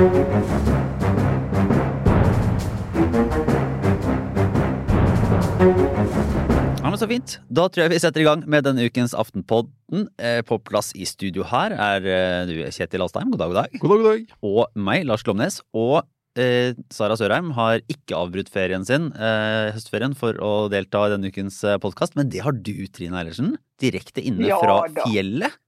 Ja, men Så fint. Da tror jeg vi setter i gang med denne ukens Aftenpodden. Eh, på plass i studio her er eh, du, Kjetil Alstheim. God dag, god dag. God dag, god dag. Og meg, Lars Glomnes. Og eh, Sara Sørheim har ikke avbrutt ferien sin, eh, høstferien, for å delta i denne ukens podkast. Men det har du, Trine Eilertsen. Direkte inne Ja fra da. fjellet.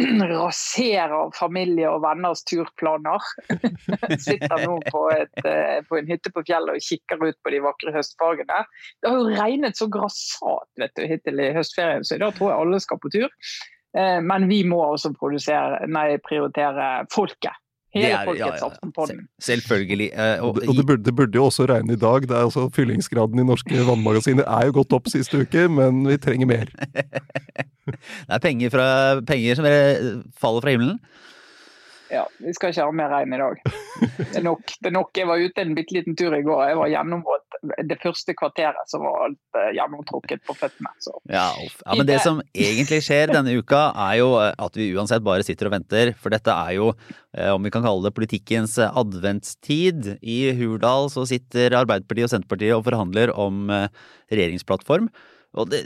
raserer familie og venners turplaner. Sitter nå på, et, eh, på en hytte på fjellet og kikker ut på de vakre høstfargene. Det har jo regnet så grassat vet hittil i høstferien, så i dag tror jeg alle skal på tur. Eh, Men vi må også nei, prioritere folket. Det Hele er- folkets ja. Aftenpodden. Selvfølgelig. Uh, Og Og, det, burde, det burde jo også regne i dag. Det er altså Fyllingsgraden i norske vannmagasiner er jo gått opp siste uke, men vi trenger mer. det er penger, fra, penger som faller fra himmelen. Ja, vi skal ikke ha mer regn i dag. Det er nok. Det er nok. Jeg var ute en bitte liten tur i går. Jeg var gjennomvåt det første kvarteret, så var alt gjennomtrukket på føttene. Så. Ja, ja, men det som egentlig skjer denne uka, er jo eh, at vi uansett bare sitter og venter. For dette er jo, eh, om vi kan kalle det politikkens eh, adventstid. I Hurdal så sitter Arbeiderpartiet og Senterpartiet og forhandler om eh, regjeringsplattform. Og det,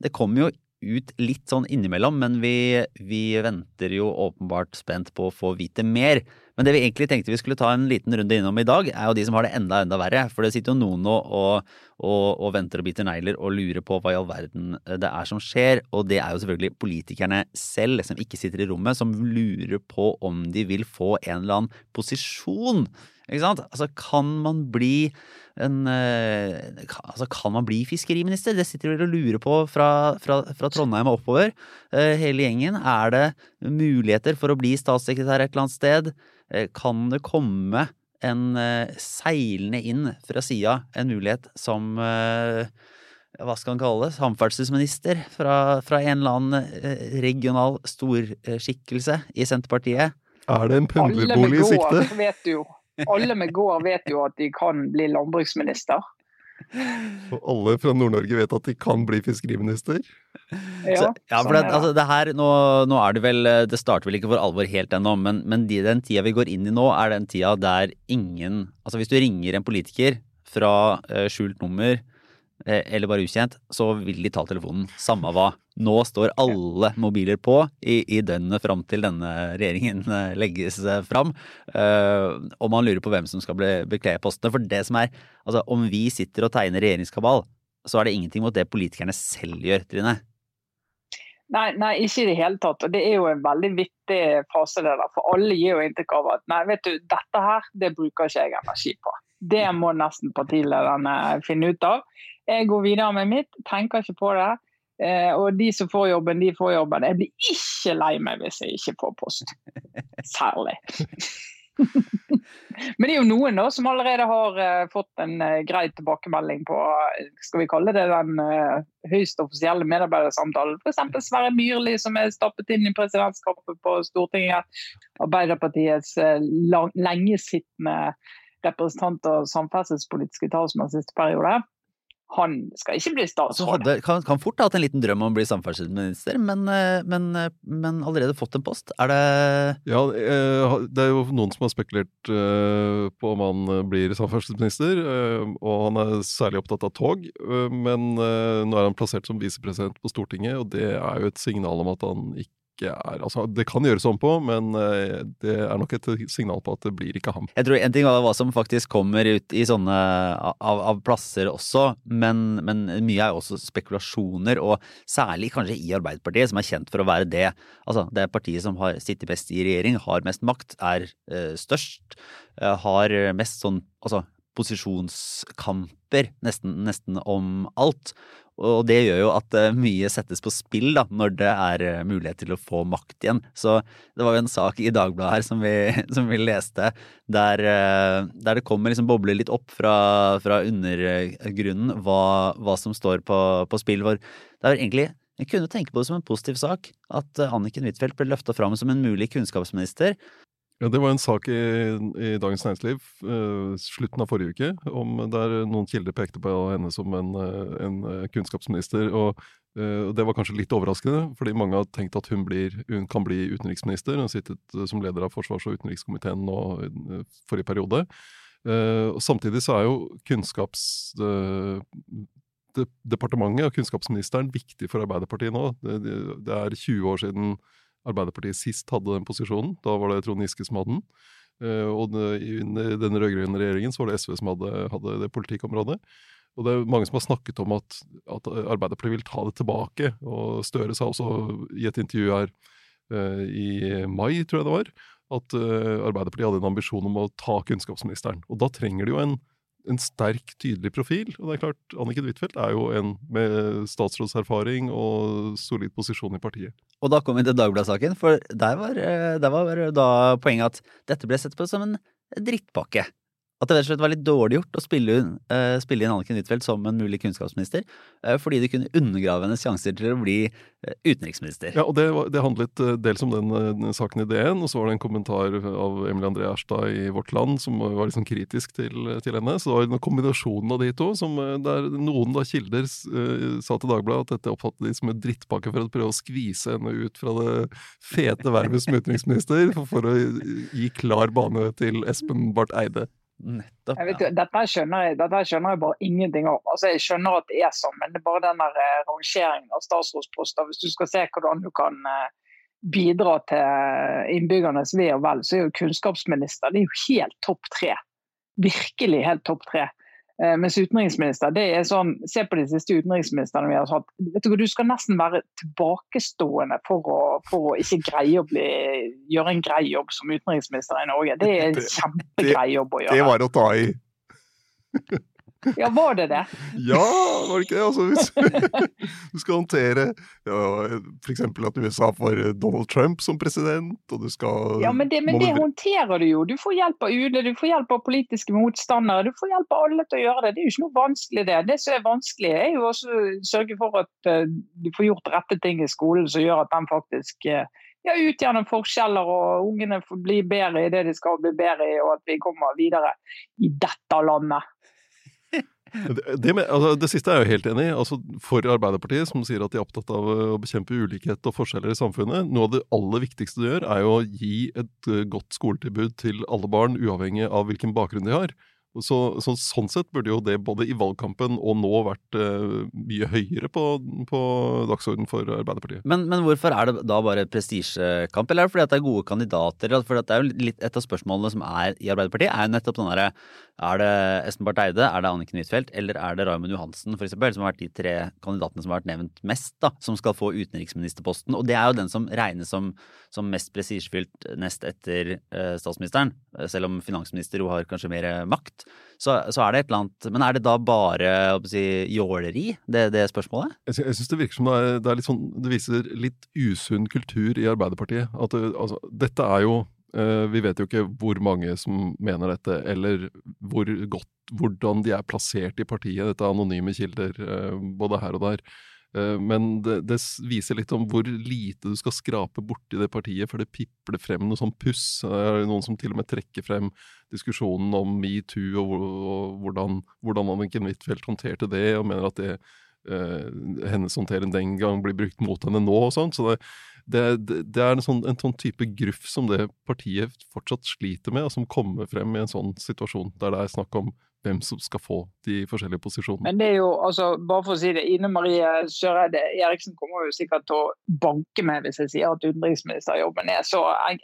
det kommer jo ut litt sånn innimellom, men vi, vi venter jo åpenbart spent på å få vite mer. Men det vi egentlig tenkte vi skulle ta en liten runde innom i dag, er jo de som har det enda, enda verre. For det sitter jo noen nå og, og, og venter og biter negler og lurer på hva i all verden det er som skjer. Og det er jo selvfølgelig politikerne selv som ikke sitter i rommet, som lurer på om de vil få en eller annen posisjon. Ikke sant? Altså, kan man bli en eh, Altså, kan man bli fiskeriminister? Det sitter dere og lurer på fra, fra, fra Trondheim og oppover. eh, hele gjengen. Er det muligheter for å bli statssekretær et eller annet sted? Eh, kan det komme en eh, seilende inn fra sida en mulighet som eh, hva skal han kalle det, samferdselsminister fra, fra en eller annen regional storskikkelse i Senterpartiet? Er det en Alle med pendlerbolig i gård sikte? vet jo alle med gård vet jo at de kan bli landbruksminister. Og alle fra Nord-Norge vet at de kan bli fiskeriminister? Ja, Så, ja, for sånn det, det. altså, det her, nå, nå er det vel Det starter vel ikke for alvor helt ennå, men, men de, den tida vi går inn i nå, er den tida der ingen Altså hvis du ringer en politiker fra eh, skjult nummer eh, eller bare ukjent, så vil de ta telefonen. Samme hva. Nå står alle mobiler på i, i døgnet fram til denne regjeringen eh, legges eh, fram. Eh, og man lurer på hvem som skal bekle postene. For det som er Altså, om vi sitter og tegner regjeringskabal, så er det ingenting mot det politikerne selv gjør, Trine. Nei, nei, ikke i det hele tatt. Og det er jo en veldig vittig fase det der. For alle gir jo inntrykk av at nei, vet du, dette her, det bruker ikke jeg energi på. Det må nesten partilederne finne ut av. Jeg går videre med mitt, tenker ikke på det. Eh, og de som får jobben, de får jobben. Jeg blir ikke lei meg hvis jeg ikke får post. Særlig. Men det er jo noen da som allerede har uh, fått en uh, grei tilbakemelding på skal vi kalle det den uh, høyst offisielle medarbeidersamtalen. F.eks. Sverre Myrli som er stappet inn i presidentskapet på Stortinget. Arbeiderpartiets lang, lengesittende representant og samferdselspolitiske talsmann siste periode. Han skal ikke bli statsråd. hadde, kan, kan fort ha hatt en liten drøm om å bli samferdselsminister, men, eh, men, eh, men allerede fått en post. Er det Ja, eh, det er jo noen som har spekulert på om han blir samferdselsminister, og han er særlig opptatt av tog. Men nå er han plassert som visepresident på Stortinget, og det er jo et signal om at han ikke er Altså, det kan gjøres om på, men eh, det er nok et signal på at det blir ikke ham. Jeg tror En ting er hva som faktisk kommer ut i sånne av, av plasser også, men, men mye er også spekulasjoner, og særlig kanskje i Arbeiderpartiet, som er kjent for å være det. Altså, det partiet som har sittet best i regjering, har mest makt, er eh, størst, eh, har mest sånn altså posisjonskamper nesten, nesten om alt. Og det gjør jo at eh, mye settes på spill da, når det er eh, mulighet til å få makt igjen. Så det var jo en sak i Dagbladet her som vi, som vi leste, der, eh, der det kommer liksom bobler litt opp fra, fra undergrunnen hva, hva som står på, på spill. For det er egentlig jeg kunne tenke på det som en positiv sak at Anniken Huitfeldt ble løfta fram som en mulig kunnskapsminister. Ja, Det var en sak i, i Dagens Næringsliv uh, slutten av forrige uke, om der noen kilder pekte på henne som en, eh, en eh, kunnskapsminister. Og Uh, det var kanskje litt overraskende, fordi mange har tenkt at hun, blir, hun kan bli utenriksminister. Hun har sittet uh, som leder av forsvars- og utenrikskomiteen nå uh, forrige periode. og Samtidig så er jo kunnskapsdepartementet og kunnskapsministeren viktig for Arbeiderpartiet nå. Det, det, er 20 år siden Arbeiderpartiet sist hadde den posisjonen. Da var det Trond Giske som hadde den. og i den rød-grønne regjeringen så var det SV som hadde, hadde det politikkområdet. Og det er mange som har snakket om at, at Arbeiderpartiet vil ta det tilbake. Og Støre sa også i et intervju her uh, i mai, tror jeg det var, at uh, Arbeiderpartiet hadde en ambisjon om å ta kunnskapsministeren. Og da trenger de jo en, en sterk, tydelig profil. Og det er klart, Anniken Huitfeldt er jo en med statsrådserfaring og solid posisjon i partiet. Og da kom vi til Dagbladet-saken, for der var, eh, der var da poenget at dette ble sett på som en drittpakke at det rett og slett var litt dårlig gjort å spille, uh, spille inn Anniken Huitfeldt som en mulig kunnskapsminister, uh, fordi det kunne undergrave hennes sjanser til å bli uh, utenriksminister. Ja, og det, det handlet dels om den, den, saken i DN, og så var det en kommentar av Emilie André Erstad i Vårt Land som var liksom kritisk til, til henne. Så det var en kombinasjon av de to, som, der noen da kilder sa til Dagbladet at dette oppfattet de som en drittpakke for å prøve å skvise henne ut fra det fete vervet som utenriksminister, for, for å gi klar bane til Espen Barth Eide. Nettopp. Ja. Vet, dette, skjønner jeg, dette skjønner jeg bare ingenting om. Altså, jeg skjønner at det er sånn, men det er bare den der eh, rangeringen av statsrådsposter. Hvis du skal se hvordan du kan eh, bidra til innbyggernes ve og vel, så er jo kunnskapsminister det er jo helt topp tre. Virkelig helt topp tre. Eh, mens utenriksminister, det er sånn, Se på de siste utenriksministrene vi har hatt. vet Du du skal nesten være tilbakestående for å, for å ikke greie å bli, gjøre en grei jobb som utenriksminister i Norge. Det er en kjempegrei jobb å gjøre. Det var å ta i. Ja, var det det? Ja, var det ikke det? Altså, hvis du skal håndtere ja, f.eks. at USA får Donald Trump som president, og du skal Ja, men det, men det håndterer du jo. Du får hjelp av UD, du får hjelp av politiske motstandere. Du får hjelp av alle til å gjøre det. Det er jo ikke noe vanskelig, det. Det som er vanskelig, er jo også å sørge for at uh, du får gjort rette ting i skolen som gjør at den faktisk uh, ja, utjevner forskjeller, og ungene får bli bedre i det de skal bli bedre i, og at vi kommer videre i dette landet. Det, med, altså, det, siste er jeg jo helt enig i. Altså, for Arbeiderpartiet, som sier at de er opptatt av å bekjempe ulikhet og forskjeller i samfunnet, noe av det aller viktigste du gjør, er jo å gi et uh, godt skoletilbud til alle barn, uavhengig av hvilken bakgrunn de har. Så, så, sånn sett burde jo det både i valgkampen og nå vært eh, mye høyere på, på dagsordenen for Arbeiderpartiet. Men, men, hvorfor er det da bare prestisjekamp, eller er det fordi det er gode kandidater? For det er jo litt Et av spørsmålene som er i Arbeiderpartiet, er jo nettopp den derre Er det Espen Barth Eide, er det Anniken Huitfeldt, eller er det Raymond Johansen, for eksempel, som har vært de tre kandidatene som har vært nevnt mest, da, som skal få utenriksministerposten? Og det er jo den som regnes som, som mest prestisjefylt nest etter eh, statsministeren, selv om finansminister jo har kanskje mer makt så, så, er det et eller annet Men er det da bare si, jåleri, det, det spørsmålet? Jeg, jeg syns det virker som det er, det er, sånn Det viser litt usunn kultur i Arbeiderpartiet. At altså, dette er jo uh, Vi vet jo ikke hvor mange som mener dette, eller hvor godt hvordan de er plassert i partiet. Dette er anonyme kilder uh, både her og der. Eh, men det, det, viser litt om hvor lite du skal skrape borti det partiet, for det pipler frem noe sånn puss. Det er noen som til og med trekker frem diskusjonen om metoo og, og hvordan, hvordan Anniken Huitfeldt håndterte det, og mener at det, eh, hennes håndtering den gang blir brukt mot henne nå og sånn. Så det, det, det er en sånn, en sånn, type gruff som det partiet fortsatt sliter med, og som kommer frem i en sånn situasjon der det er snakk om hvem som skal få de forskjellige posisjonene. Men det er jo, altså, bare for å si det, Ine Marie Søreide Eriksen kommer jo sikkert til å banke meg hvis jeg sier at utenriksministerjobben er så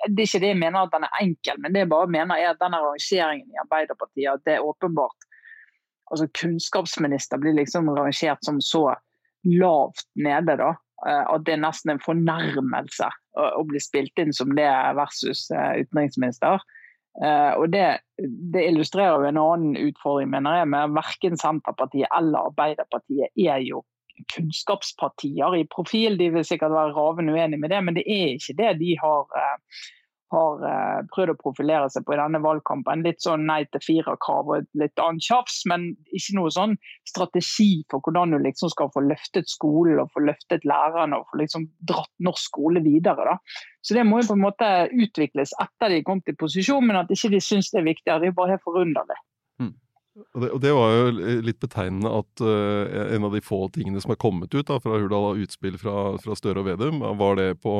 Det er ikke det jeg mener at den er enkel, men det jeg bare mener er at denne rangeringen i Arbeiderpartiet at det er åpenbart altså Kunnskapsminister blir liksom rangert som så lavt nede, da. Eh, at det er nesten en fornærmelse å bli spilt inn som det versus eh, utenriksminister. Uh, og det, det, illustrerer jo en annen utfordring, mener jeg, med verken Senterpartiet eller Arbeiderpartiet er jo kunnskapspartier i profil. De vil sikkert være ravende uenig med det, men det er ikke det de har uh, har uh, prøvd å profilere seg på i denne valgkampen. Litt sånn nei til fire-krav og litt annet tjafs, men ikke noe sånn strategi for hvordan du liksom skal få løftet skolen og få løftet lærerne og få liksom dratt norsk skole videre. da. Så det må jo på en måte utvikles etter de kom til posisjon, men at ikke de syns det er viktig, er bare helt forunderlig. Hmm. Og det, og det, var jo litt betegnende at uh, en av de få tingene som er kommet ut da, fra Hurdal av utspill fra, fra Støre og Vedum, var det på,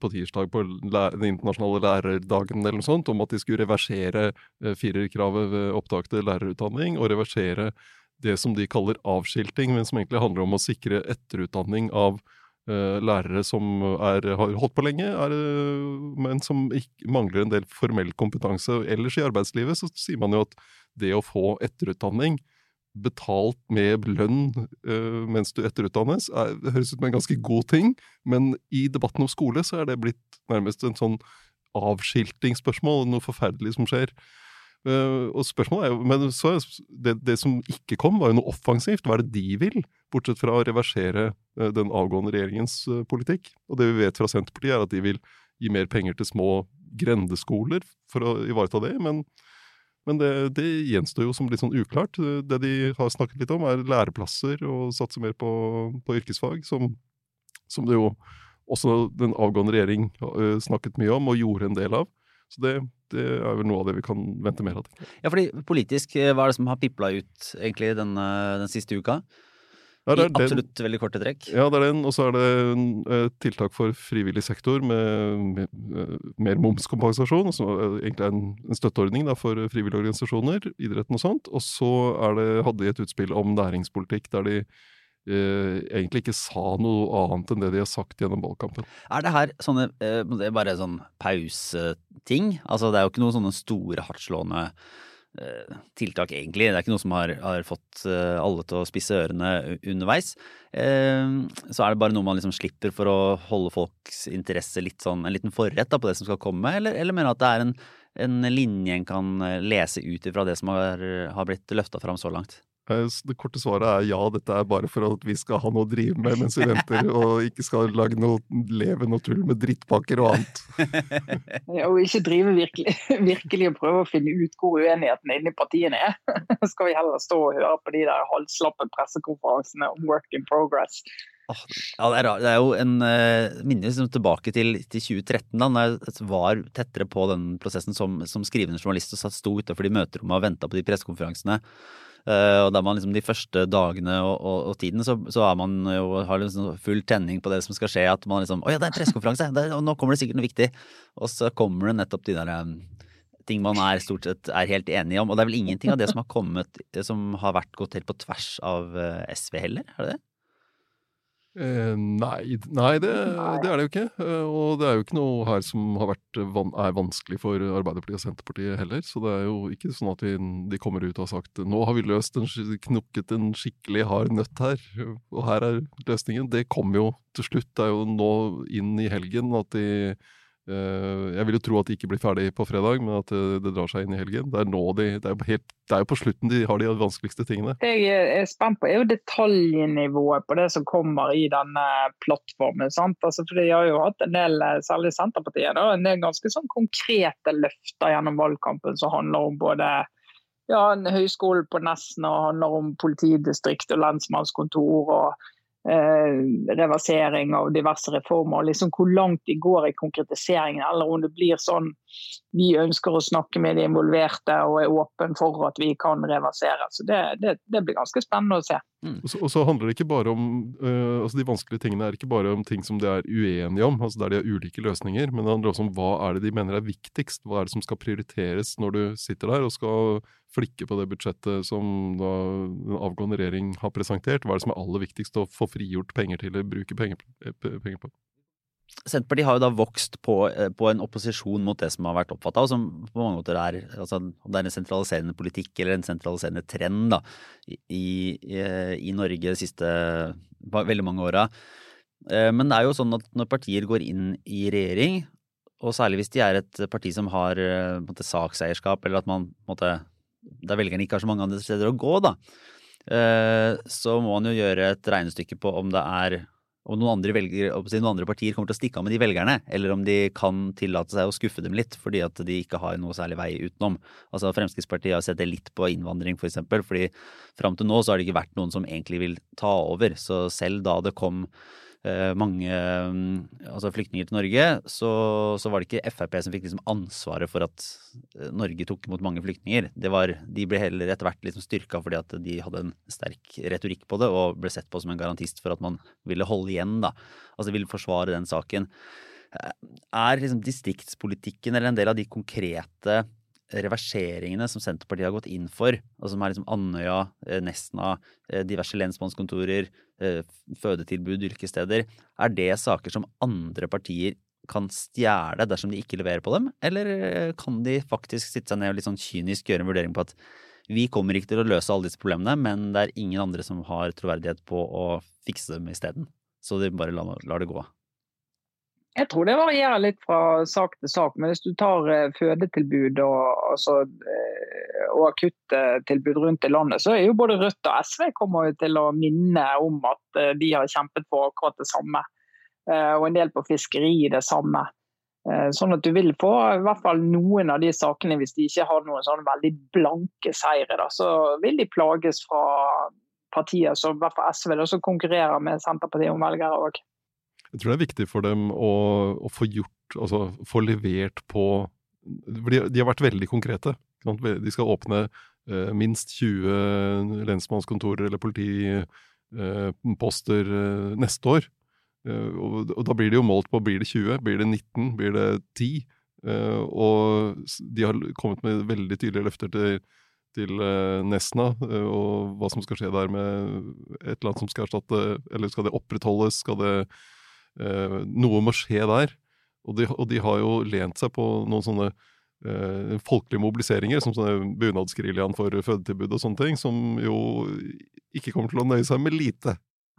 på tirsdag på den internasjonale lærerdagen eller noe sånt, om at de skulle reversere uh, firerkravet ved opptak til lærerutdanning, og reversere det som de kaller avskilting, men som egentlig handler om å sikre etterutdanning av lærere som er, har holdt på lenge, er, men som ikke, mangler en del formell kompetanse. Ellers i arbeidslivet så sier man jo at det å få etterutdanning betalt med lønn uh, mens du etterutdannes, er, det høres ut som en ganske god ting, men i debatten om skole så er det blitt nærmest en sånn avskiltingsspørsmål, noe forferdelig som skjer. Uh, og spørsmålet er jo, men så, det, det, som ikke kom, var jo noe offensivt. Hva er det de vil? Bortsett fra å reversere uh, den avgående regjeringens politikk. Og det vi vet fra Senterpartiet, er at de vil gi mer penger til små grendeskoler for å ivareta det. men men det, det, gjenstår jo som litt sånn uklart. Det de har snakket litt om, er læreplasser og satse mer på, på yrkesfag, som, som, det jo også den avgående regjering uh, snakket mye om og gjorde en del av. Så det, det, er vel noe av det vi kan vente mer av. Ja, fordi politisk, eh, hva er det som har pipla ut egentlig den, den siste uka? Ja, I absolutt den. veldig korte trekk. Ja, det er den. Og så er det en, tiltak for frivillig sektor med, eh, mer momskompensasjon. Som egentlig er en, en støtteordning da, for frivillige organisasjoner, idretten og sånt. Og så det, hadde de et utspill om næringspolitikk der de Uh, egentlig ikke sa noe annet enn det de har sagt gjennom valgkampen. Er det her sånne uh, det er bare sånn pauseting? Altså det er jo ikke noen sånne store hardtslående Eh, tiltak, egentlig. Det er ikke noe som har, har, fått eh, alle til å spisse ørene underveis. Eh, så er det bare noe man liksom slipper for å holde folks interesse litt sånn, en liten forrett da, på det som skal komme, eller, eller mener at det er en, en linje en kan lese ut ifra det som har, har blitt løfta fram så langt? Eh, det korte svaret er ja, dette er bare for at vi skal ha noe å drive med mens vi venter, og ikke skal lage noe leve noe tull med drittpakker og annet. Ja, og ikke drive virkelig, virkelig og prøve å finne ut hvor uenigheten inni partiene er. Skal vi heller stå og høre på de der halvslappe pressekonferansene om work in progress. Ja, det er, det er jo en uh, minne liksom tilbake til, til 2013, da jeg var tettere på den prosessen som, som skrivende journalist og sto utenfor de møterommene og venta på de pressekonferansene. Uh, og da man liksom de første dagene og, og, og tiden, så, så, er man jo, har liksom full tenning på det som skal skje. At man liksom Å ja, det er en pressekonferanse! Nå kommer det sikkert noe viktig! Og så kommer det nettopp de der um, ting man er stort sett er helt enige om. Og det er vel ingenting av det som har kommet som har vært gått helt på tvers av uh, SV heller? Er det det? Eh, nei, nei, det, det, er det jo ikke. Eh, og det er jo ikke noe her som vært, er vanskelig for Arbeiderpartiet og Senterpartiet heller. Så det er jo ikke sånn at vi, de kommer ut og har sagt nå har vi løst en, knukket en skikkelig hard nøtt her, og her er løsningen. Det kommer jo til slutt. Det er jo nå inn i helgen at de jeg vil jo tro at de ikke blir ferdig på fredag, men at det, det drar seg inn i helgen. Det er, de, det, er helt, det er, jo på slutten de har de vanskeligste tingene. Det jeg er spent på, er jo detaljnivået på det som kommer i denne plattformen. Altså, for De har jo hatt en del, særlig Senterpartiet, da, en del ganske sånn konkrete løfter gjennom valgkampen som handler om både ja, en høyskole på Nesna handler om politidistrikt og lensmannskontor. og Eh, reversering av diverse reformer. liksom Hvor langt de går i konkretiseringen, eller om det blir sånn vi ønsker å snakke med de involverte og er åpen for at vi kan reversere. Så Det, det, det blir ganske spennende å se. Mm. Og, så, og, så, handler det ikke bare om uh, altså De vanskelige tingene er ikke bare om ting som de er uenige om, altså der de har ulike løsninger, men det handler også om hva er det de mener er viktigst. Hva er det som skal prioriteres når du sitter der og skal flikke på det budsjettet som da den avgående regjering har presentert. Hva er det som er aller viktigst å få frigjort penger til, eller bruke penger, penger på? Senterpartiet har jo da vokst på, eh, på, en opposisjon mot det som har vært oppfatta, og som på mange måter er altså, Om det er en sentraliserende politikk eller en sentraliserende trend da, i, i, i Norge de siste veldig mange åra. Eh, men det er jo sånn at når partier går inn i regjering, og særlig hvis de er et parti som har eh, måte, sakseierskap, eller at man måte, der velgerne ikke har så mange andre steder å gå, da, så må man jo gjøre et regnestykke på om det er om noen andre, velger, noen andre, partier kommer til å stikke av med de velgerne, eller om de kan tillate seg å skuffe dem litt fordi at de ikke har noe særlig vei utenom. Altså Fremskrittspartiet har sett det litt på innvandring, f.eks., for eksempel, fordi fram til nå så har det ikke vært noen som egentlig vil ta over. Så selv da det kom mange mm, altså flyktninger til Norge, så, så, var det ikke Frp som fikk liksom ansvaret for at eh, Norge tok imot mange flyktninger. Var, de ble heller etter hvert liksom styrka fordi at de hadde en sterk retorikk på det og ble sett på som en garantist for at man ville holde igjen, da. Altså ville forsvare den saken. Eh, er liksom distriktspolitikken eller en del av de konkrete reverseringene som Senterpartiet har gått inn for, og som er liksom Andøya, eh, Nesna, eh, diverse lensmannskontorer, eh, fødetilbud, yrkessteder, er det saker som andre partier kan stjele dersom de ikke leverer på dem, eller kan de faktisk sitte seg ned og litt sånn kynisk gjøre en vurdering på at vi kommer ikke til å løse alle disse problemene, men det er ingen andre som har troverdighet på å fikse dem isteden. Så de bare lar, det gå. Jeg tror det varierer litt fra sak til sak. Men hvis du tar eh, fødetilbud og, altså, eh, og akuttilbud rundt i landet, så er jo både Rødt og SV kommer til å minne om at eh, de har kjempet for akkurat det samme. Og en del på fiskeri det samme. Sånn at du vil få i hvert fall noen av de sakene, hvis de ikke har noen sånn veldig blanke seire, da, så vil de plages fra partier som i hvert fall SV, da, som konkurrerer med Senterpartiet om velgere òg. Jeg tror det er viktig for dem å, å få gjort Altså få levert på de, de har vært veldig konkrete. De skal åpne eh, minst 20 lensmannskontorer eller politiposter eh, neste år. Eh, og, og, da blir det jo målt på blir det 20, blir det 19, blir det 10? Eh, og de har kommet med veldig tydelige løfter til til eh, Nesna, eh, og hva som skal skje der med et eller annet som skal erstatte Eller skal det opprettholdes? Skal det eh, Noe må skje der. Og de, og de, har jo lent seg på noen sånne eh, folkelige mobiliseringer, som sånne bunadsgeriljaen for fødetilbud og sånne ting, som jo ikke kommer til å nøye seg med lite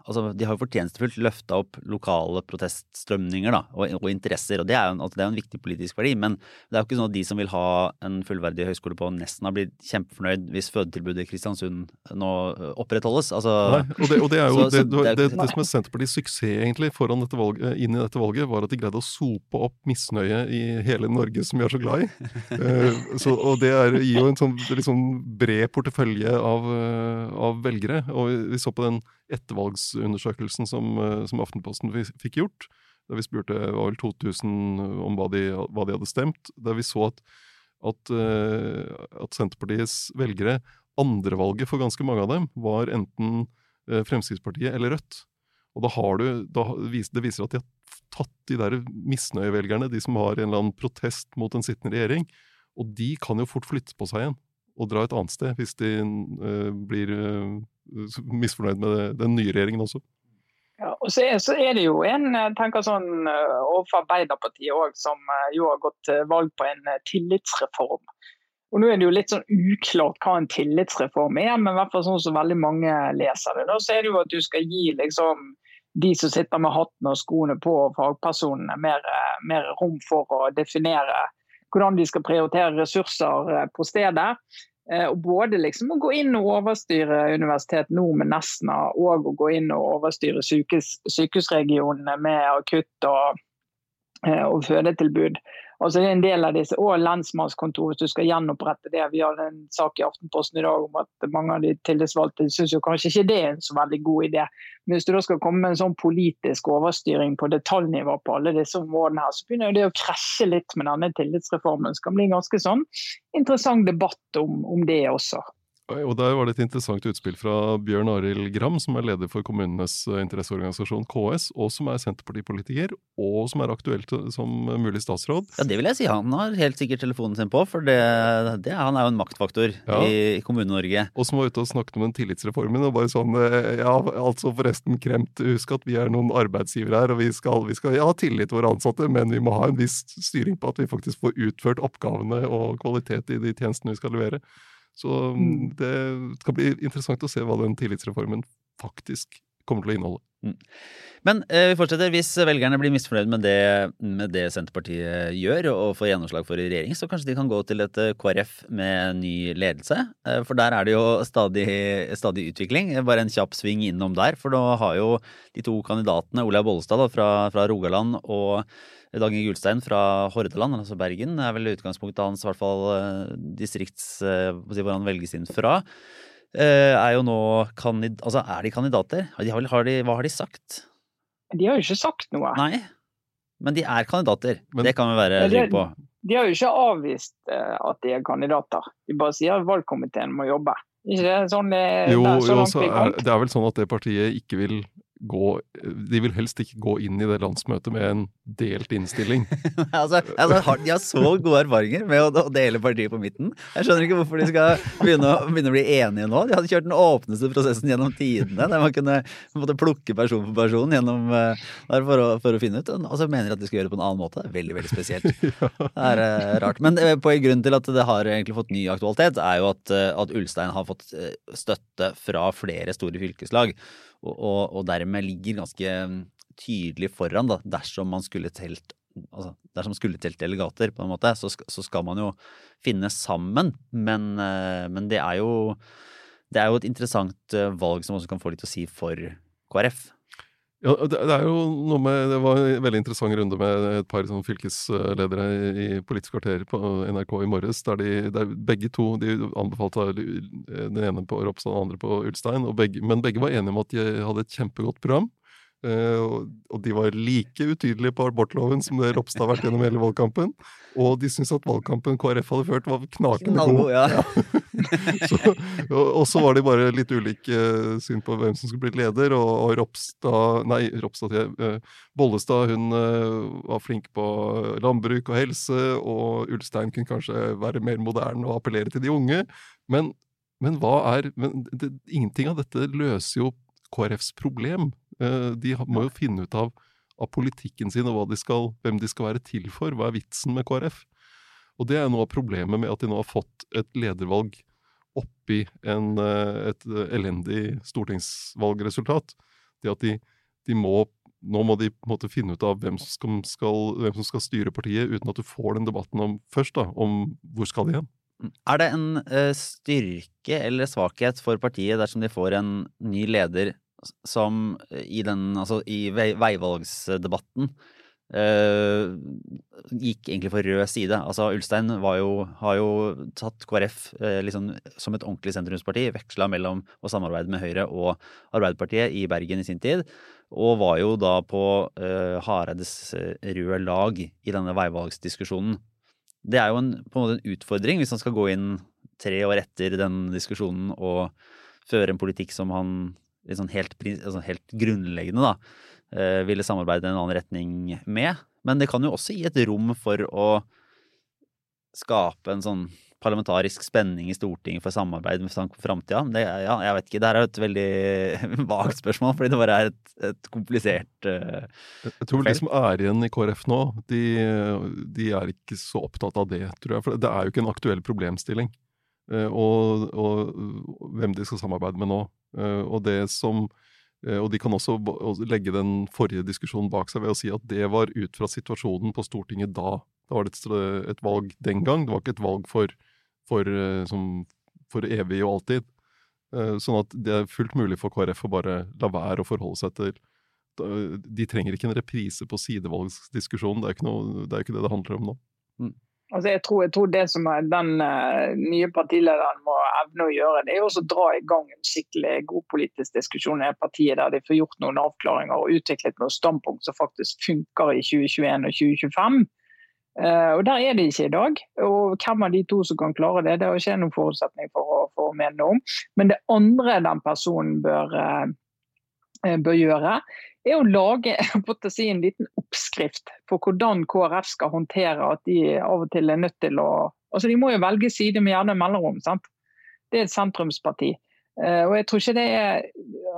altså, de har jo fortjenestefullt løfta opp lokale proteststrømninger da, og, og, interesser. og det er, jo, altså, det er en viktig politisk verdi. Men det er jo ikke sånn at de som vil ha en fullverdig høyskole på Nesna, blir kjempefornøyd hvis fødetilbudet i Kristiansund nå opprettholdes. Altså, Nei, og, det, og det, er jo så, det, så, det, det, som er Senterpartiets suksess egentlig foran dette valget, inn i dette valget, var at de greide å sope opp misnøye i hele Norge, som vi er så glad i. uh, så, og det er, gir jo en sånn liksom bred portefølje av, av velgere. Og vi så på den ettervalgsundersøkelsen som, eh, som Aftenposten fikk gjort, der vi spurte var vel 2000 om hva de, hva de hadde stemt, der vi så at, at, eh, at Senterpartiets velgere Andrevalget for ganske mange av dem var enten eh, Fremskrittspartiet eller Rødt. Og da har du, da viser, Det viser at de har tatt de der misnøyevelgerne, de som har en eller annen protest mot en sittende regjering, og de kan jo fort flytte på seg igjen og dra et annet sted hvis de uh, blir uh, misfornøyd med den nye regjeringen også. Ja, og så er, så er, det jo en tenker sånn overfor Arbeiderpartiet òg, som jo har gått valg på en tillitsreform. Og Nå er det jo litt sånn uklart hva en tillitsreform er, men i hvert fall sånn som veldig mange leser det. Da så er det jo at du skal gi liksom de som sitter med hatten og skoene på, og fagpersonene, mer, mer rom for å definere hvordan de skal prioritere ressurser på stedet. Eh, og både liksom å gå inn og overstyre Universitetet Nord med Nesna, og å gå inn og overstyre sykehus, sykehusregionene med akutt og, eh, og fødetilbud. Altså så er det en del av disse, Og lensmannskontoret, du skal gjenopprette det. Vi hadde en sak i Aftenposten i dag om at mange av de tillitsvalgte syns kanskje ikke det er en så veldig god idé. Men hvis du da skal komme med en sånn politisk overstyring på detaljnivå på alle disse områdene, her, så begynner det å krasje litt med denne tillitsreformen. Det skal bli en ganske sånn interessant debatt om, om det også. Og Der var det et interessant utspill fra Bjørn Arild Gram, som er leder for kommunenes eh, interesseorganisasjon KS, og som er Senterpartipolitiker, og som er aktuelt som mulig statsråd. Ja, Det vil jeg si. Han har helt sikkert telefonen sin på, for det, det, han er jo en maktfaktor ja. i Kommune-Norge. Og som var ute og snakket om den tillitsreformen, og bare sånn eh, Ja, altså forresten, kremt, husk at vi er noen arbeidsgivere her, og vi skal, vi skal ja, ha tillit til våre ansatte, men vi må ha en viss styring på at vi faktisk får utført oppgavene og kvalitet i de tjenestene vi skal levere. Så mm, det skal bli interessant å se hva den tillitsreformen faktisk kommer til å inneholde. Mm. Men eh, vi fortsetter. Hvis velgerne blir misfornøyd med det, med det, Senterpartiet gjør og får gjennomslag for i regjering, så kanskje de kan gå til et eh, KrF med ny ledelse. Eh, for der er det jo stadig, stadig, utvikling. Bare en kjapp sving innom der. For nå har jo de to kandidatene, Olaug Bollestad da, fra, fra Rogaland og Dagny Gulstein fra Hordaland, altså Bergen, er vel utgangspunktet hans, i hvert fall eh, distrikts... Hvor han velges inn fra. Eh, er jo nå kandidat... Altså, er de kandidater? De, har de, hva har de sagt? De har jo ikke sagt noe. Nei, men de er kandidater. Men- det kan vi være trygge på. De har jo ikke avvist eh, at de er kandidater. De bare sier at valgkomiteen må jobbe. Ikke det sånn det, Jo, det er så jo så er, det er vel sånn at det partiet ikke vil gå De vil helst ikke gå inn i det landsmøtet med en delt innstilling. altså, altså, de har så gode erfaringer med å, dele partiet på midten. Jeg skjønner ikke hvorfor de skal begynne å, begynne å bli enige nå. De hadde kjørt den åpneste prosessen gjennom tidene, der man kunne måtte plukke person for person gjennom, eh, for, å, for å finne ut. Og så mener de at de skal gjøre det på en annen måte. Det er veldig, veldig spesielt. Det er uh, rart. Men eh, på grunn til at det har egentlig fått ny aktualitet, er jo at, at Ulstein har fått støtte fra flere store fylkeslag, og, og, dermed ligger ganske mm, tydelig foran da, dersom man skulle telt altså, dersom skulle telt delegater, på en måte, så så skal man jo finne sammen. Men, eh, men det er jo det er jo et interessant eh, valg som også kan få litt å si for KrF. Ja, det, er jo noe med Det var en veldig interessant runde med et par sånn fylkesledere i Politisk kvarter på NRK i morges, der, de, der begge to de anbefalte den ene på Ropstad og den andre på Ulstein, begge, men begge var enige om at de hadde et kjempegodt program. Eh, og, de var like utydelige på abortloven som det Ropstad har vært gjennom hele valgkampen. Og de syntes at valgkampen KrF hadde ført, var knakende god. Ja. Så, og, og så var de bare litt ulike eh, syn på hvem som skulle bli leder, og, og Ropstad Nei, Ropstad, eh, Bollestad hun var flink på landbruk og helse, og Ulstein kunne kanskje være mer moderne og appellere til de unge. Men, men hva er men det, Ingenting av dette løser jo KrFs problem. Eh, De må jo finne ut av, av politikken sin og de skal, hvem de skal være til for. Hva er vitsen med KrF? Og det er noe av problemet med at de nå har fått et ledervalg oppi en, eh, et eh, elendig stortingsvalgresultat. Det at de, de må nå må de på en måte finne ut av hvem som skal, skal, hvem som skal styre partiet, uten at du får den debatten om, først da, om hvor skal de hen. Er det en styrke eller svakhet for partiet dersom de får en ny leder som eh, i den altså i vei, veivalgsdebatten Uh, gikk egentlig for rød side. Altså Ulstein jo, har jo tatt KrF uh, liksom, som et ordentlig sentrumsparti, veksla mellom å samarbeide med Høyre og Arbeiderpartiet i Bergen i sin tid, og var jo da på uh, Hareides eh, røde lag i denne veivalgsdiskusjonen. Det er jo en, på en måte en utfordring hvis han skal gå inn tre år etter den diskusjonen og føre en politikk som han liksom helt, altså helt grunnleggende da, eh, ville samarbeide i en annen retning med. Men det kan jo også gi et rom for å skape en sånn parlamentarisk spenning i Stortinget for samarbeid med tanke på framtida. Ja, jeg vet ikke, det her er et veldig vagt spørsmål, fordi det bare er et, et komplisert uh, jeg tror vel de som er igjen i KrF nå, de, de er ikke så opptatt av det, tror jeg. For det er jo ikke en aktuell problemstilling. Uh, Og, og hvem de skal samarbeide med nå. Eh, Og som eh, og de kan også legge den forrige diskusjonen bak seg ved å si at det var ut fra situasjonen på Stortinget da. Da var det et, valg den gang. Det var ikke et valg for, for, eh, som, for evig og alltid. Sånn at det er fullt mulig for KrF å bare la være å forholde seg til De trenger ikke en reprise på sidevalgsdiskusjonen. Det er ikke, noe, det ikke det det handler om nå. Altså jeg, tror, jeg tror det som den eh, nye partilederen må evne å gjøre, det er også å dra i gang en skikkelig god politisk diskusjon i partiet, der de får gjort noen avklaringer og utviklet noen standpunkt som faktisk funker i 2021 og 2025. Eh, og Der er de ikke i dag. og Hvem av de to som kan klare det, det har ikke noen forutsetning for å, for å mene noe om. Men det andre den personen bør, eh, bør gjøre, er å lage si, en liten oppskrift på hvordan KrF skal håndtere at de av og til er nødt til å Altså, De må jo velge side med gjerne mellomrom. sant? Det er et sentrumsparti. Eh, og jeg tror, er,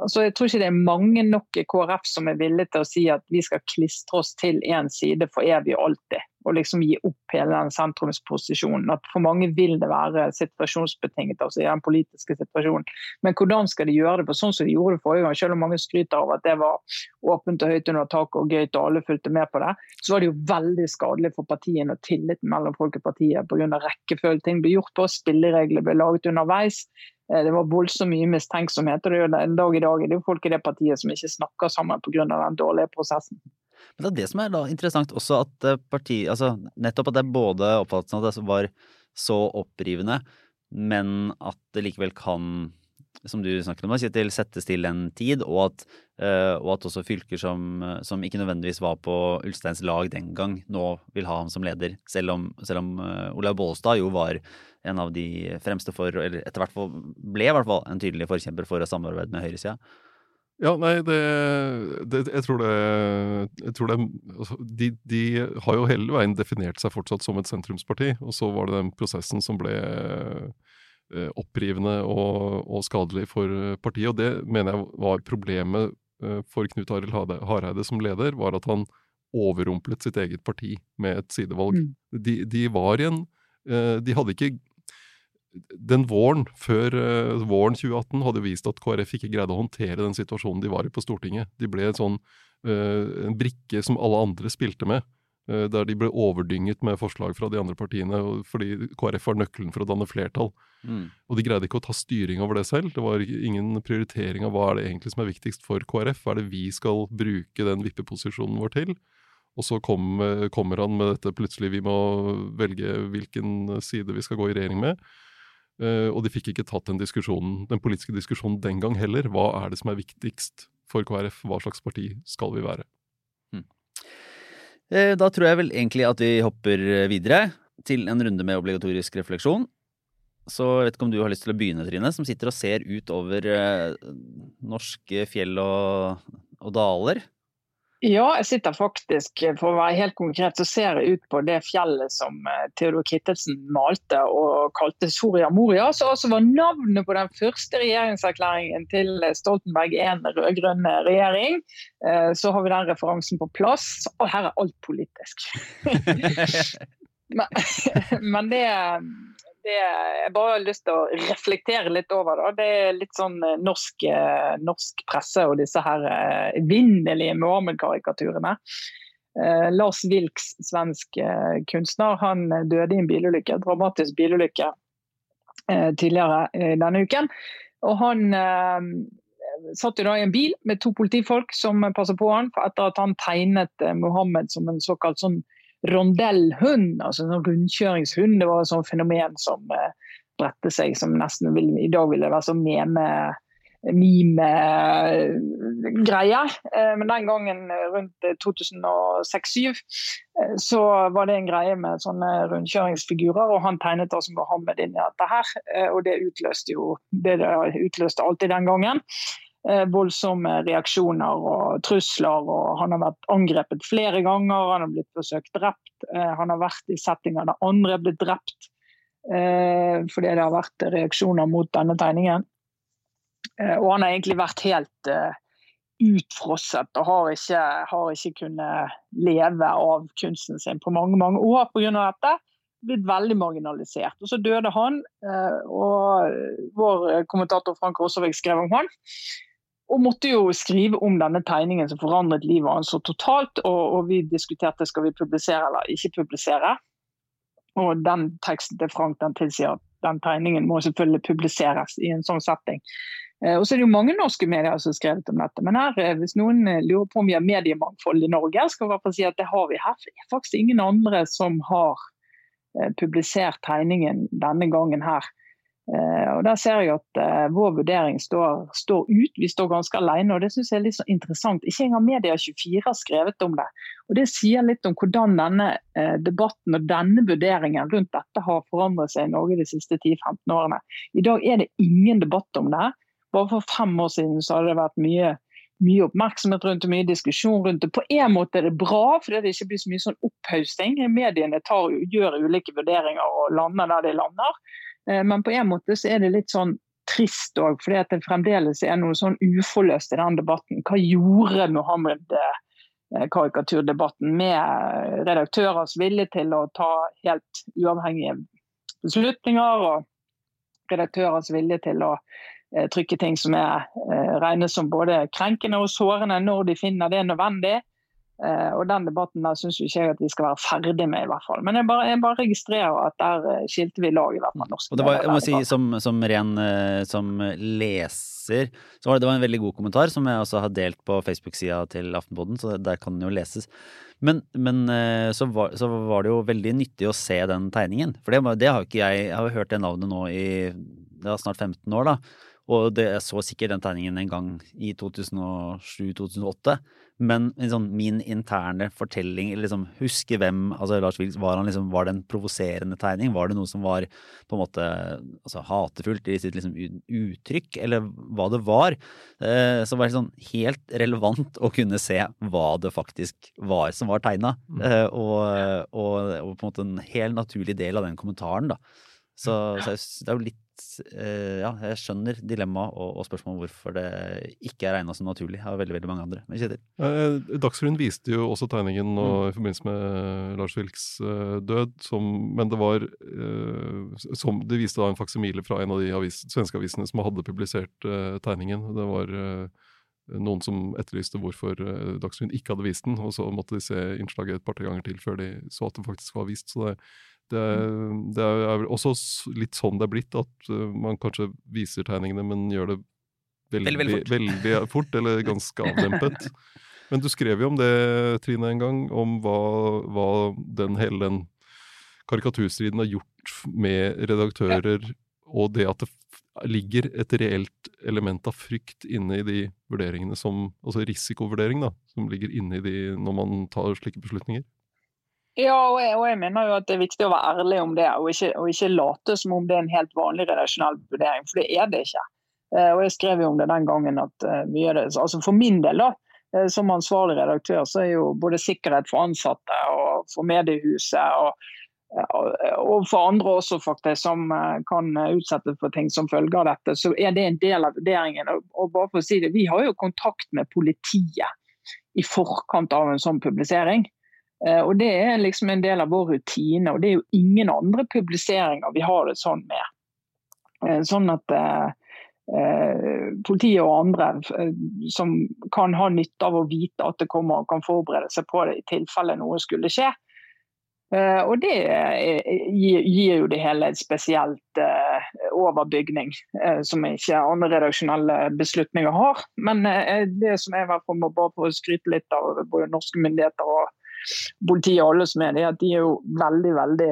altså jeg tror ikke det er mange nok i KrF som er villige til å si at vi skal klistre oss til én side for evig og alltid. Og liksom gi opp hele den sentrumsposisjonen. At For mange vil det være situasjonsbetinget, altså i den politiske situasjonen. Men hvordan skal de gjøre det? For sånn som de gjorde det forrige gang, selv om mange skryter av at det var åpent og høyt under taket og gøyt og alle fulgte med på det, så var det jo veldig skadelig for partiene og tilliten mellom folk og partiet pga. rekkefølge. Ting ble gjort på, spilleregler ble laget underveis. Eh, Det var voldsomt mye mistenksomhet. og det er jo en dag i dag er det jo folk i det partiet som ikke snakker sammen pga. den dårlige prosessen. Men det er det som er da interessant også, at eh, parti, altså nettopp at det er både oppfattelsen at det var så opprivende, men at det likevel kan som du snakket om, Kjetil, settes til en tid, og at, uh, og at også fylker som, som, ikke nødvendigvis var på Ulsteins lag den gang, nå vil ha ham som leder. Selv om, selv om uh, Olaug Bollestad jo var en av de fremste for, eller etter hvert ble i hvert fall en tydelig forkjemper for å samarbeide med høyresida. Ja, nei, det, det, Jeg tror det, jeg tror det altså, de, de, har jo hele veien definert seg fortsatt som et sentrumsparti, og så var det den prosessen som ble eh, opprivende og, og, skadelig for partiet. Og det mener jeg var problemet eh, for Knut Arild Hareide som leder, var at han overrumplet sitt eget parti med et sidevalg. Mm. De, de, var igjen eh, De hadde ikke den våren før uh, våren 2018 hadde vist at KrF ikke greide å håndtere den situasjonen de var i på Stortinget. De ble en sånn uh, en brikke som alle andre spilte med, uh, der de ble overdynget med forslag fra de andre partiene fordi KrF var nøkkelen for å danne flertall. Mm. Og de greide ikke å ta styring over det selv. Det var ingen prioritering av hva er det egentlig som er viktigst for KrF. Hva er det vi skal bruke den vippeposisjonen vår til? Og så kom, kommer han med dette plutselig, vi må velge hvilken side vi skal gå i regjering med. Uh, og de fikk ikke tatt den, diskusjonen, den politiske diskusjonen den gang heller. Hva er det som er viktigst for KrF? Hva slags parti skal vi være? Hmm. Uh, da tror jeg vel egentlig at vi hopper videre til en runde med obligatorisk refleksjon. Så jeg vet ikke om du har lyst til å begynne, Trine, som sitter og ser ut over uh, norske fjell og, og daler. Ja, jeg sitter faktisk, for å være helt konkret, så ser jeg ut på det fjellet som eh, Theodor Kittelsen malte og kalte Soria Moria, som også var navnet på den første regjeringserklæringen til Stoltenberg 1 rød-grønn regjering. Eh, så har vi den referansen på plass. Og her er alt politisk. men, men det det jeg bare har lyst til å reflektere litt over. Da. Det er litt sånn eh, norsk, eh, norsk presse og disse her eh, evinnelige Mohammed-karikaturene. Eh, Lars Wilks, svensk eh, kunstner, han døde i en bilulykke, dramatisk bilulykke eh, tidligere denne uken. Og han satt jo da i en bil med to politifolk som passer på han, etter at han tegnet Mohammed som en såkalt sånn rondellhund, altså en rundkjøringshund. Det var et sånt fenomen som eh, bredte seg, som nesten vil, i dag ville være sånn meme meme-greie. Eh, men den gangen eh, rundt 2006-2007 så var det en greie med sånne rundkjøringsfigurer, og han tegnet altså Mohammed inn i dette her. Og det utløste jo det det utløste alltid den gangen. Eh, voldsomme reaksjoner og trusler. og Han har vært angrepet flere ganger, han har blitt forsøkt drept. Eh, han har vært i settinger der andre er blitt drept eh, fordi det har vært reaksjoner mot denne tegningen. Og han har egentlig vært helt utfrosset og har ikke, har ikke kunnet leve av kunsten sin på mange mange år pga. dette blitt veldig marginalisert. Og Så døde han, og vår kommentator Frank Rosavik skrev om han. Og måtte jo skrive om denne tegningen som forandret livet hans så totalt. Og, og, vi diskuterte skal vi publisere eller ikke publisere. Og den teksten til Frank den tilsier at den tegningen må selvfølgelig publiseres i en sånn setting. Eh, og så er det jo mange norske medier som har skrevet om dette. Men her, eh, hvis noen eh, lurer på om vi har mediemangfold i Norge, skal jeg si at det har vi her. Det er faktisk ingen andre som har publisert tegningen denne gangen her. Eh, og Der ser jeg at uh, vår vurdering står, står, ut. Vi står ganske alene. og Det synes jeg er litt så interessant. Ikke engang Media24 har skrevet om det. Og Det sier litt om hvordan denne uh, debatten og denne vurderingen rundt dette har forandret seg i Norge de siste 10-15 årene. I dag er det ingen debatt om det. Bare for fem år siden så hadde det vært mye, mye oppmerksomhet rundt og mye diskusjon rundt det. På en måte er det bra, fordi det ikke blir så mye sånn opphøsting. Mediene tar, gjør ulike vurderinger og lander der de lander. Eh, men på en måte så er det litt sånn trist òg, fordi at det fremdeles er noe sånn uforløst i den debatten. Hva gjorde Mohammed-karikaturdebatten med redaktørers vilje til å ta helt uavhengige beslutninger, og redaktørers vilje til å eh, trykke ting som er eh, regnes som både krenkende og sårende når de finner det nødvendig. Uh, og Den debatten der syns ikke jeg at vi skal være ferdig med, i hvert fall. Men jeg bare, jeg bare registrerer at der uh, skilte vi lag, i hvert fall. Norsk, og det var, jeg må si, som, som ren uh, som leser, så var det, det var en veldig god kommentar som jeg også har delt på Facebook-sida til Aftenposten, så der kan den jo leses. Men, men så, var, så, var, det jo veldig nyttig å se den tegningen. For det, det har ikke jeg Jeg har hørt det navnet nå i det snart 15 år, da. Og det, jeg så sikkert den tegningen en gang i 2007-2008. Men liksom, min interne fortelling, eller liksom huske hvem altså Lars Vilks, var, han liksom, var det en provoserende tegning? Var det noe som var på en måte altså, hatefullt i sitt liksom, uttrykk, eller hva det var? Eh, så var det sånn helt relevant å kunne se hva det faktisk var som var tegna. Mm. Eh, og, og, og, på en måte en helt naturlig del av den kommentaren, da. Så, så det er jo litt Eh, ja, jeg skjønner dilemmaet og, og spørsmålet om hvorfor det ikke er regna som naturlig av veldig veldig mange andre. Men Kjetil? Eh, Dagsrevyen viste jo også tegningen nå, mm. i forbindelse med Lars Vilks uh, død, som, men det var som, De viste da en faksimile fra en av de avis, svenske avisene som hadde publisert tegningen. Det var noen som etterlyste hvorfor Dagsrevyen ikke hadde vist den, og så måtte de se innslaget et par-tre ganger til før de så at det faktisk var vist. Så det, det, det er også litt sånn det er blitt, at uh, man kanskje viser tegningene, men gjør det veldig, veldig, veldig, fort. veldig fort. eller ganske avdempet. men du skrev jo om det, Trine, en gang, om hva, hva den, hele den karikaturstriden har gjort med redaktører, ja. og det at det ligger et reelt element av frykt inne i de vurderingene som Altså risikovurdering, da, som ligger inne i de når man tar slike beslutninger. Ja, og jeg, og jeg, mener jo at det er viktig å være ærlig om det, og ikke, og ikke, late som om det er en helt vanlig redaksjonell vurdering, for det er det ikke. Eh, og Jeg skrev jo om det den gangen at uh, mye av det, altså For min del, da, eh, som ansvarlig redaktør, så er jo både sikkerhet for ansatte og for mediehuset og, og for andre også, faktisk, som kan utsettes for ting som følge av dette, så er det en del av vurderingen. Og bare for å si det, Vi har jo kontakt med politiet i forkant av en sånn publisering. Eh, og Det er liksom en del av vår rutine, og det er jo ingen andre publiseringer vi har det sånn med. Eh, sånn at eh, politiet og andre som kan ha nytte av å vite at det kommer og kan forberede seg på det i tilfelle noe skulle skje. og det gir, jo det hele et spesielt overbygning, som ikke andre redaksjonelle beslutninger har. Men det som jeg i hvert fall må bare få skryte litt av både norske myndigheter og politiet og alle som er det, at de er jo veldig, veldig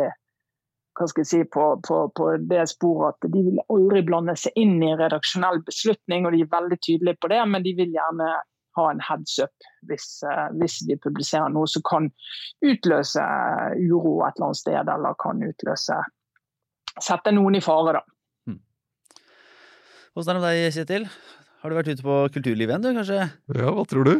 hva skal jeg si, på, på, på, det sporet at de vil aldri blande seg inn i redaksjonell beslutning, og de er veldig tydelige på det, men de vil gjerne ha en heads up hvis, uh, hvis de publiserer noe som kan utløse uro et eller annet sted, eller kan utløse Sette noen i fare, da. Hmm. Hvordan er det med deg, Kjetil? Har du vært ute på kulturlivet igjen, du, kanskje? Ja, hva tror du?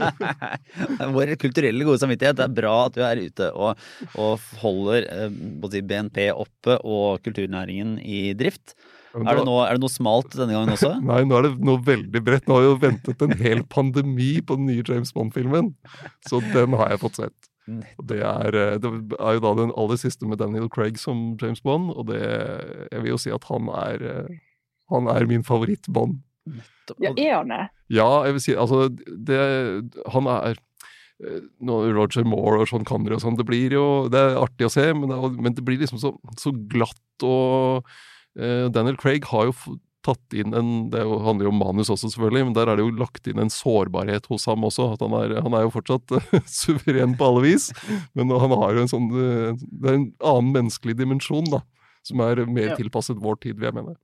Vår kulturelle gode samvittighet. Det er bra at du er ute og, og holder eh, BNP oppe og kulturnæringen i drift. Da, er, det noe, er, det noe, smalt denne gangen også? Nei, nå er det noe veldig bredt. Nå har jeg jo ventet en hel pandemi på den nye James Bond-filmen, så den har jeg fått sett. Det er, eh, det er, jo da den aller siste med Daniel Craig som James Bond, og det, jeg vil jo si at han er eh, han er min favorittbånd. Ja, er han det? Ja, jeg vil si altså det, Han er eh, Roger Moore og Sean Connery og sånn, det blir jo Det er artig å se, men det, men det blir liksom så, så glatt og uh, Daniel Craig har jo tatt inn en Det handler jo om manus også, selvfølgelig, men der er det jo lagt inn en sårbarhet hos ham også. at Han er, han er jo fortsatt suveren på alle vis, men han har jo en sånn uh, Det er en annen menneskelig dimensjon, da. Som er mer ja. tilpasset vår tid, vil jeg mene.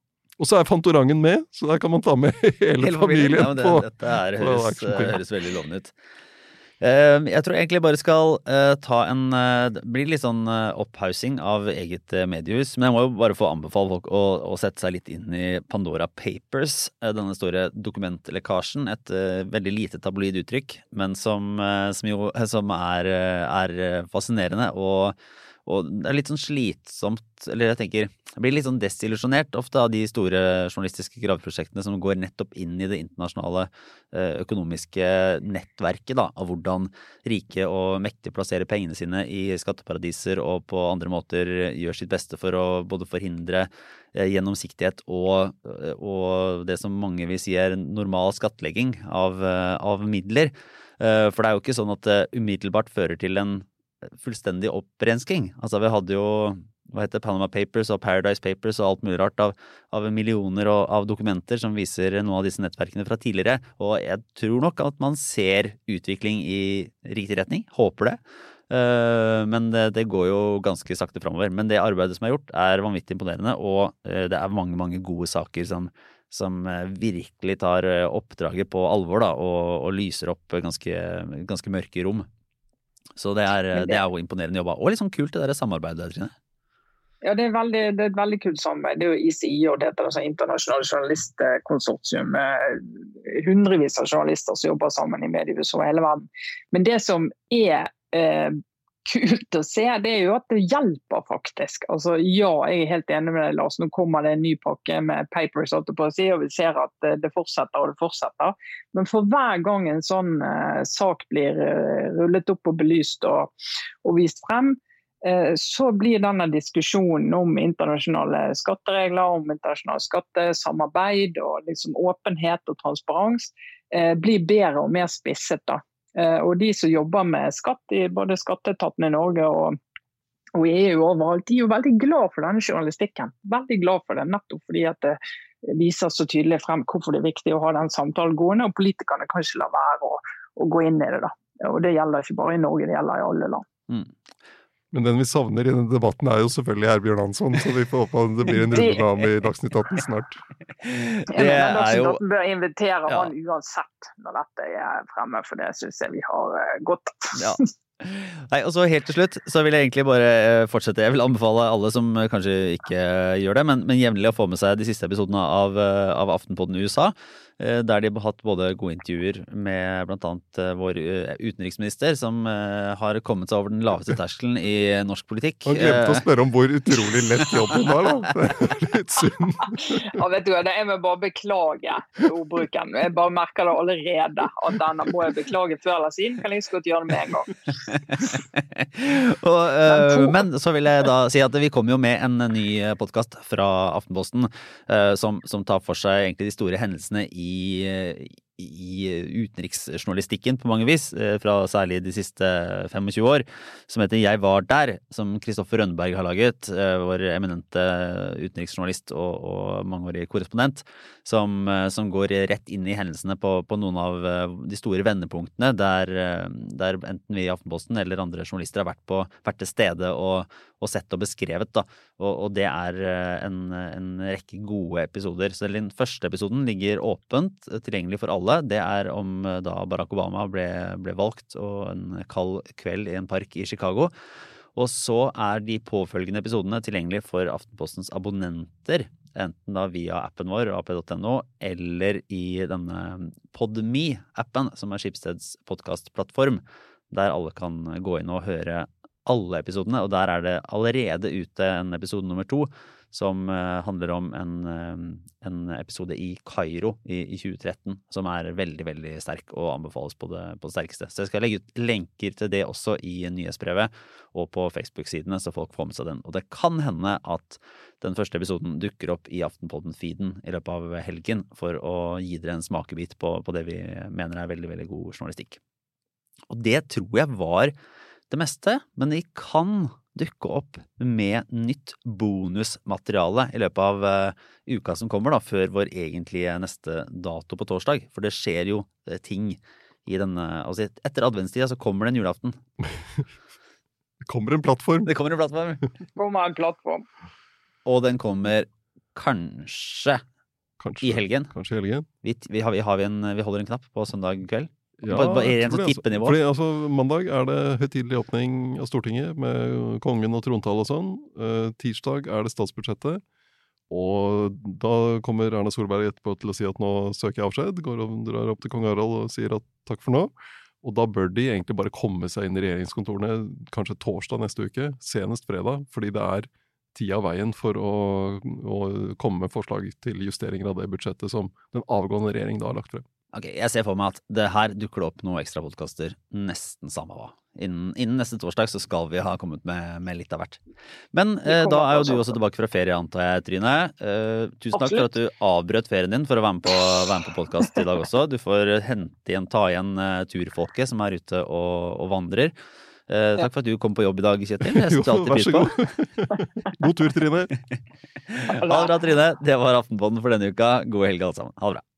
Og så er Fantorangen med, så der kan man ta med hele, hele familien. Ja, det, på, dette er, høres, høres, veldig lovende ut. Ehm, jeg tror egentlig bare skal uh, ta en uh, Det blir litt sånn uh, opphaussing av eget mediehus. Men jeg må jo bare få anbefale folk å, å sette seg litt inn i Pandora Papers. denne store dokumentlekkasjen. Et veldig lite tabloid uttrykk, men som, som jo som er, er fascinerende. og og det er litt sånn slitsomt, eller jeg tenker Jeg blir litt sånn desillusjonert ofte av de store journalistiske graveprosjektene som går nettopp inn i det internasjonale eh, økonomiske nettverket, da, av hvordan rike og mektige plasserer pengene sine i skatteparadiser og på andre måter gjør sitt beste for å både forhindre eh, gjennomsiktighet og, eh, og, det som mange vil si er normal skattlegging av, av midler. For det er jo ikke sånn at det umiddelbart fører til en fullstendig opprensking. Altså, vi hadde jo hva heter Panama Papers og Paradise Papers og alt mulig rart av, av millioner og, av dokumenter som viser noen av disse nettverkene fra tidligere. Og jeg tror nok at man ser utvikling i riktig retning. Håper det. Eh, men det, det går jo ganske sakte framover. Men det arbeidet som er gjort, er vanvittig imponerende, og eh, det er mange, mange gode saker som, som eh, virkelig tar oppdraget på alvor da, og, og lyser opp ganske, ganske mørke rom. Så det er, det- er jo imponerende jobba. Og litt sånn kult det der samarbeidet Trine. Ja, det er, veldig, det er et veldig kult samarbeid. Det er jo ICI, og det heter altså Internasjonale journalistkonsortium. med Hundrevis av journalister som jobber sammen i mediehuset over hele verden. Men det som er eh, kult å se, det er jo at det hjelper faktisk. Altså, ja, jeg er helt enig med deg, Lars. Nå kommer det en ny pakke med papers, og vi ser at eh, det fortsetter og det fortsetter. Men for hver gang en sånn eh, sak blir eh, rullet opp og belyst og, og vist frem, eh, så blir denne diskusjonen om internasjonale skatteregler, om internasjonalt skattesamarbeid og liksom åpenhet og transparens eh, blir bedre og mer spisset. da. Eh, Og de som jobber med skatt i både skatteetaten i Norge og, og EU overalt, de er jo veldig glad for denne journalistikken. Veldig glad for det, nettopp fordi at det viser så tydelig frem hvorfor det er viktig å ha den samtalen gående, og politikerne kan ikke la være å, å gå inn i det. da. Og Det gjelder ikke bare i Norge, det gjelder i alle land. Mm. Men den vi savner i denne debatten er jo selvfølgelig Herbjørn Hansson, så vi får håpe at det blir en runde med ham i Dagsnytt 18 snart. Det er Dagsnytt jo 18 bør invitere Ja. han uansett når dette er fremme, for det syns jeg vi har eh, godt av. Ja. Nei, og så Helt til slutt så vil jeg egentlig bare eh, fortsette. Jeg vil anbefale alle som eh, kanskje ikke gjør det, men, men jevnlig å få med seg de siste episodene av, av Aftenpodden USA. Eh, Der de har hatt både gode intervjuer med bl.a. vår eh, utenriksminister, som eh, har kommet seg over den laveste terskelen i norsk politikk. Han glemte å Eh, spørre om hvor utrolig lett jobben var, da. Det er litt synd. Ja, vet du, hva, det- Jeg må bare beklage ordbruken. Jeg bare merker det allerede. At denne må jeg beklage før eller siden. Kan jeg så godt gjøre det med en gang. og, eh, men så vil jeg da si at vi kommer jo med en ny podkast fra Aftenposten eh, som, som tar for seg egentlig de store hendelsene i, i utenriksjournalistikken på mange vis, eh, fra særlig de siste 25 år, som heter Jeg var der, som Kristoffer Rønneberg har laget, eh, vår eminente utenriksjournalist og, og mangeårig korrespondent, som, eh, som går rett inn i hendelsene på, på noen av de store vendepunktene der, der enten vi i Aftenposten eller andre journalister har vært, på, vært til stede og, og sett og beskrevet. Da. Og, og det er eh, en, en rekke gode episoder. Så den første episoden ligger åpent eh, tilgjengelig for alle. Det er om eh, da Barack Obama ble, ble valgt og en kald kveld i en park i Chicago. Og så er de påfølgende episodene tilgjengelige for Aftenpostens abonnenter. Enten da via appen vår, ap.no, eller i denne Podme-appen, som er Skipsteds podkastplattform, der alle kan gå inn og høre alle episodene. Og der er det allerede ute en episode nummer to som eh, handler om en, eh, en episode i Kairo i, i 2013, som er veldig, veldig sterk og anbefales på det, på det sterkeste. Så jeg skal legge ut lenker til det også i nyhetsbrevet og på Facebook-sidene, så folk får med seg den. Og det kan hende at den første episoden dukker opp i Aftenpodden-feeden i løpet av helgen for å gi dere en smakebit på, på det vi mener er veldig, veldig god journalistikk. Og det tror jeg var det meste, men de kan dukke opp med nytt bonusmateriale i løpet av eh, uka som kommer, da, før vår egentlige neste dato på torsdag. For det skjer jo eh, ting i denne Altså etter adventstida så kommer det en julaften. Det kommer en plattform. Det kommer en plattform. det Kommer en plattform. Og den kommer kanskje Kanskje, i helgen. kanskje i helgen. Vi, vi, har, vi, har en, vi holder en knapp på søndag kveld. Ja, Bare- bare rent sånn altså. tippenivå. Fordi altså, Mandag er det høytidelig åpning av Stortinget med kongen og trontale og sånn. Uh, tirsdag er det statsbudsjettet. Og da kommer Erna Solberg etterpå til å si at nå søker jeg avskjed. Går og drar opp til kong Harald og sier at takk for nå. Og da bør de egentlig bare komme seg inn i regjeringskontorene kanskje torsdag neste uke, senest fredag, fordi det er tida av veien for å, å komme med forslag til justeringer av det budsjettet som den avgående regjering da har lagt frem. Ok, Jeg ser for meg at det her dukker det opp noen ekstra podkaster nesten samme hva. Innen, innen neste torsdag så skal vi ha kommet med, med litt av hvert. Men eh, da er jo du også tilbake fra ferie, antar jeg, Trine. Eh, tusen takk for at du avbrøt ferien din for å være med på, være med på podkast i dag også. Du får hente igjen, ta igjen eh, turfolket som er ute og, og vandrer. Eh, takk for at du kom på jobb i dag, Kjetil. Jeg setter alltid pris på. god. Tur, Trine. Ha det bra, Trine. Det var Aftenpodden for denne uka. God helg, alle sammen. Ha det bra.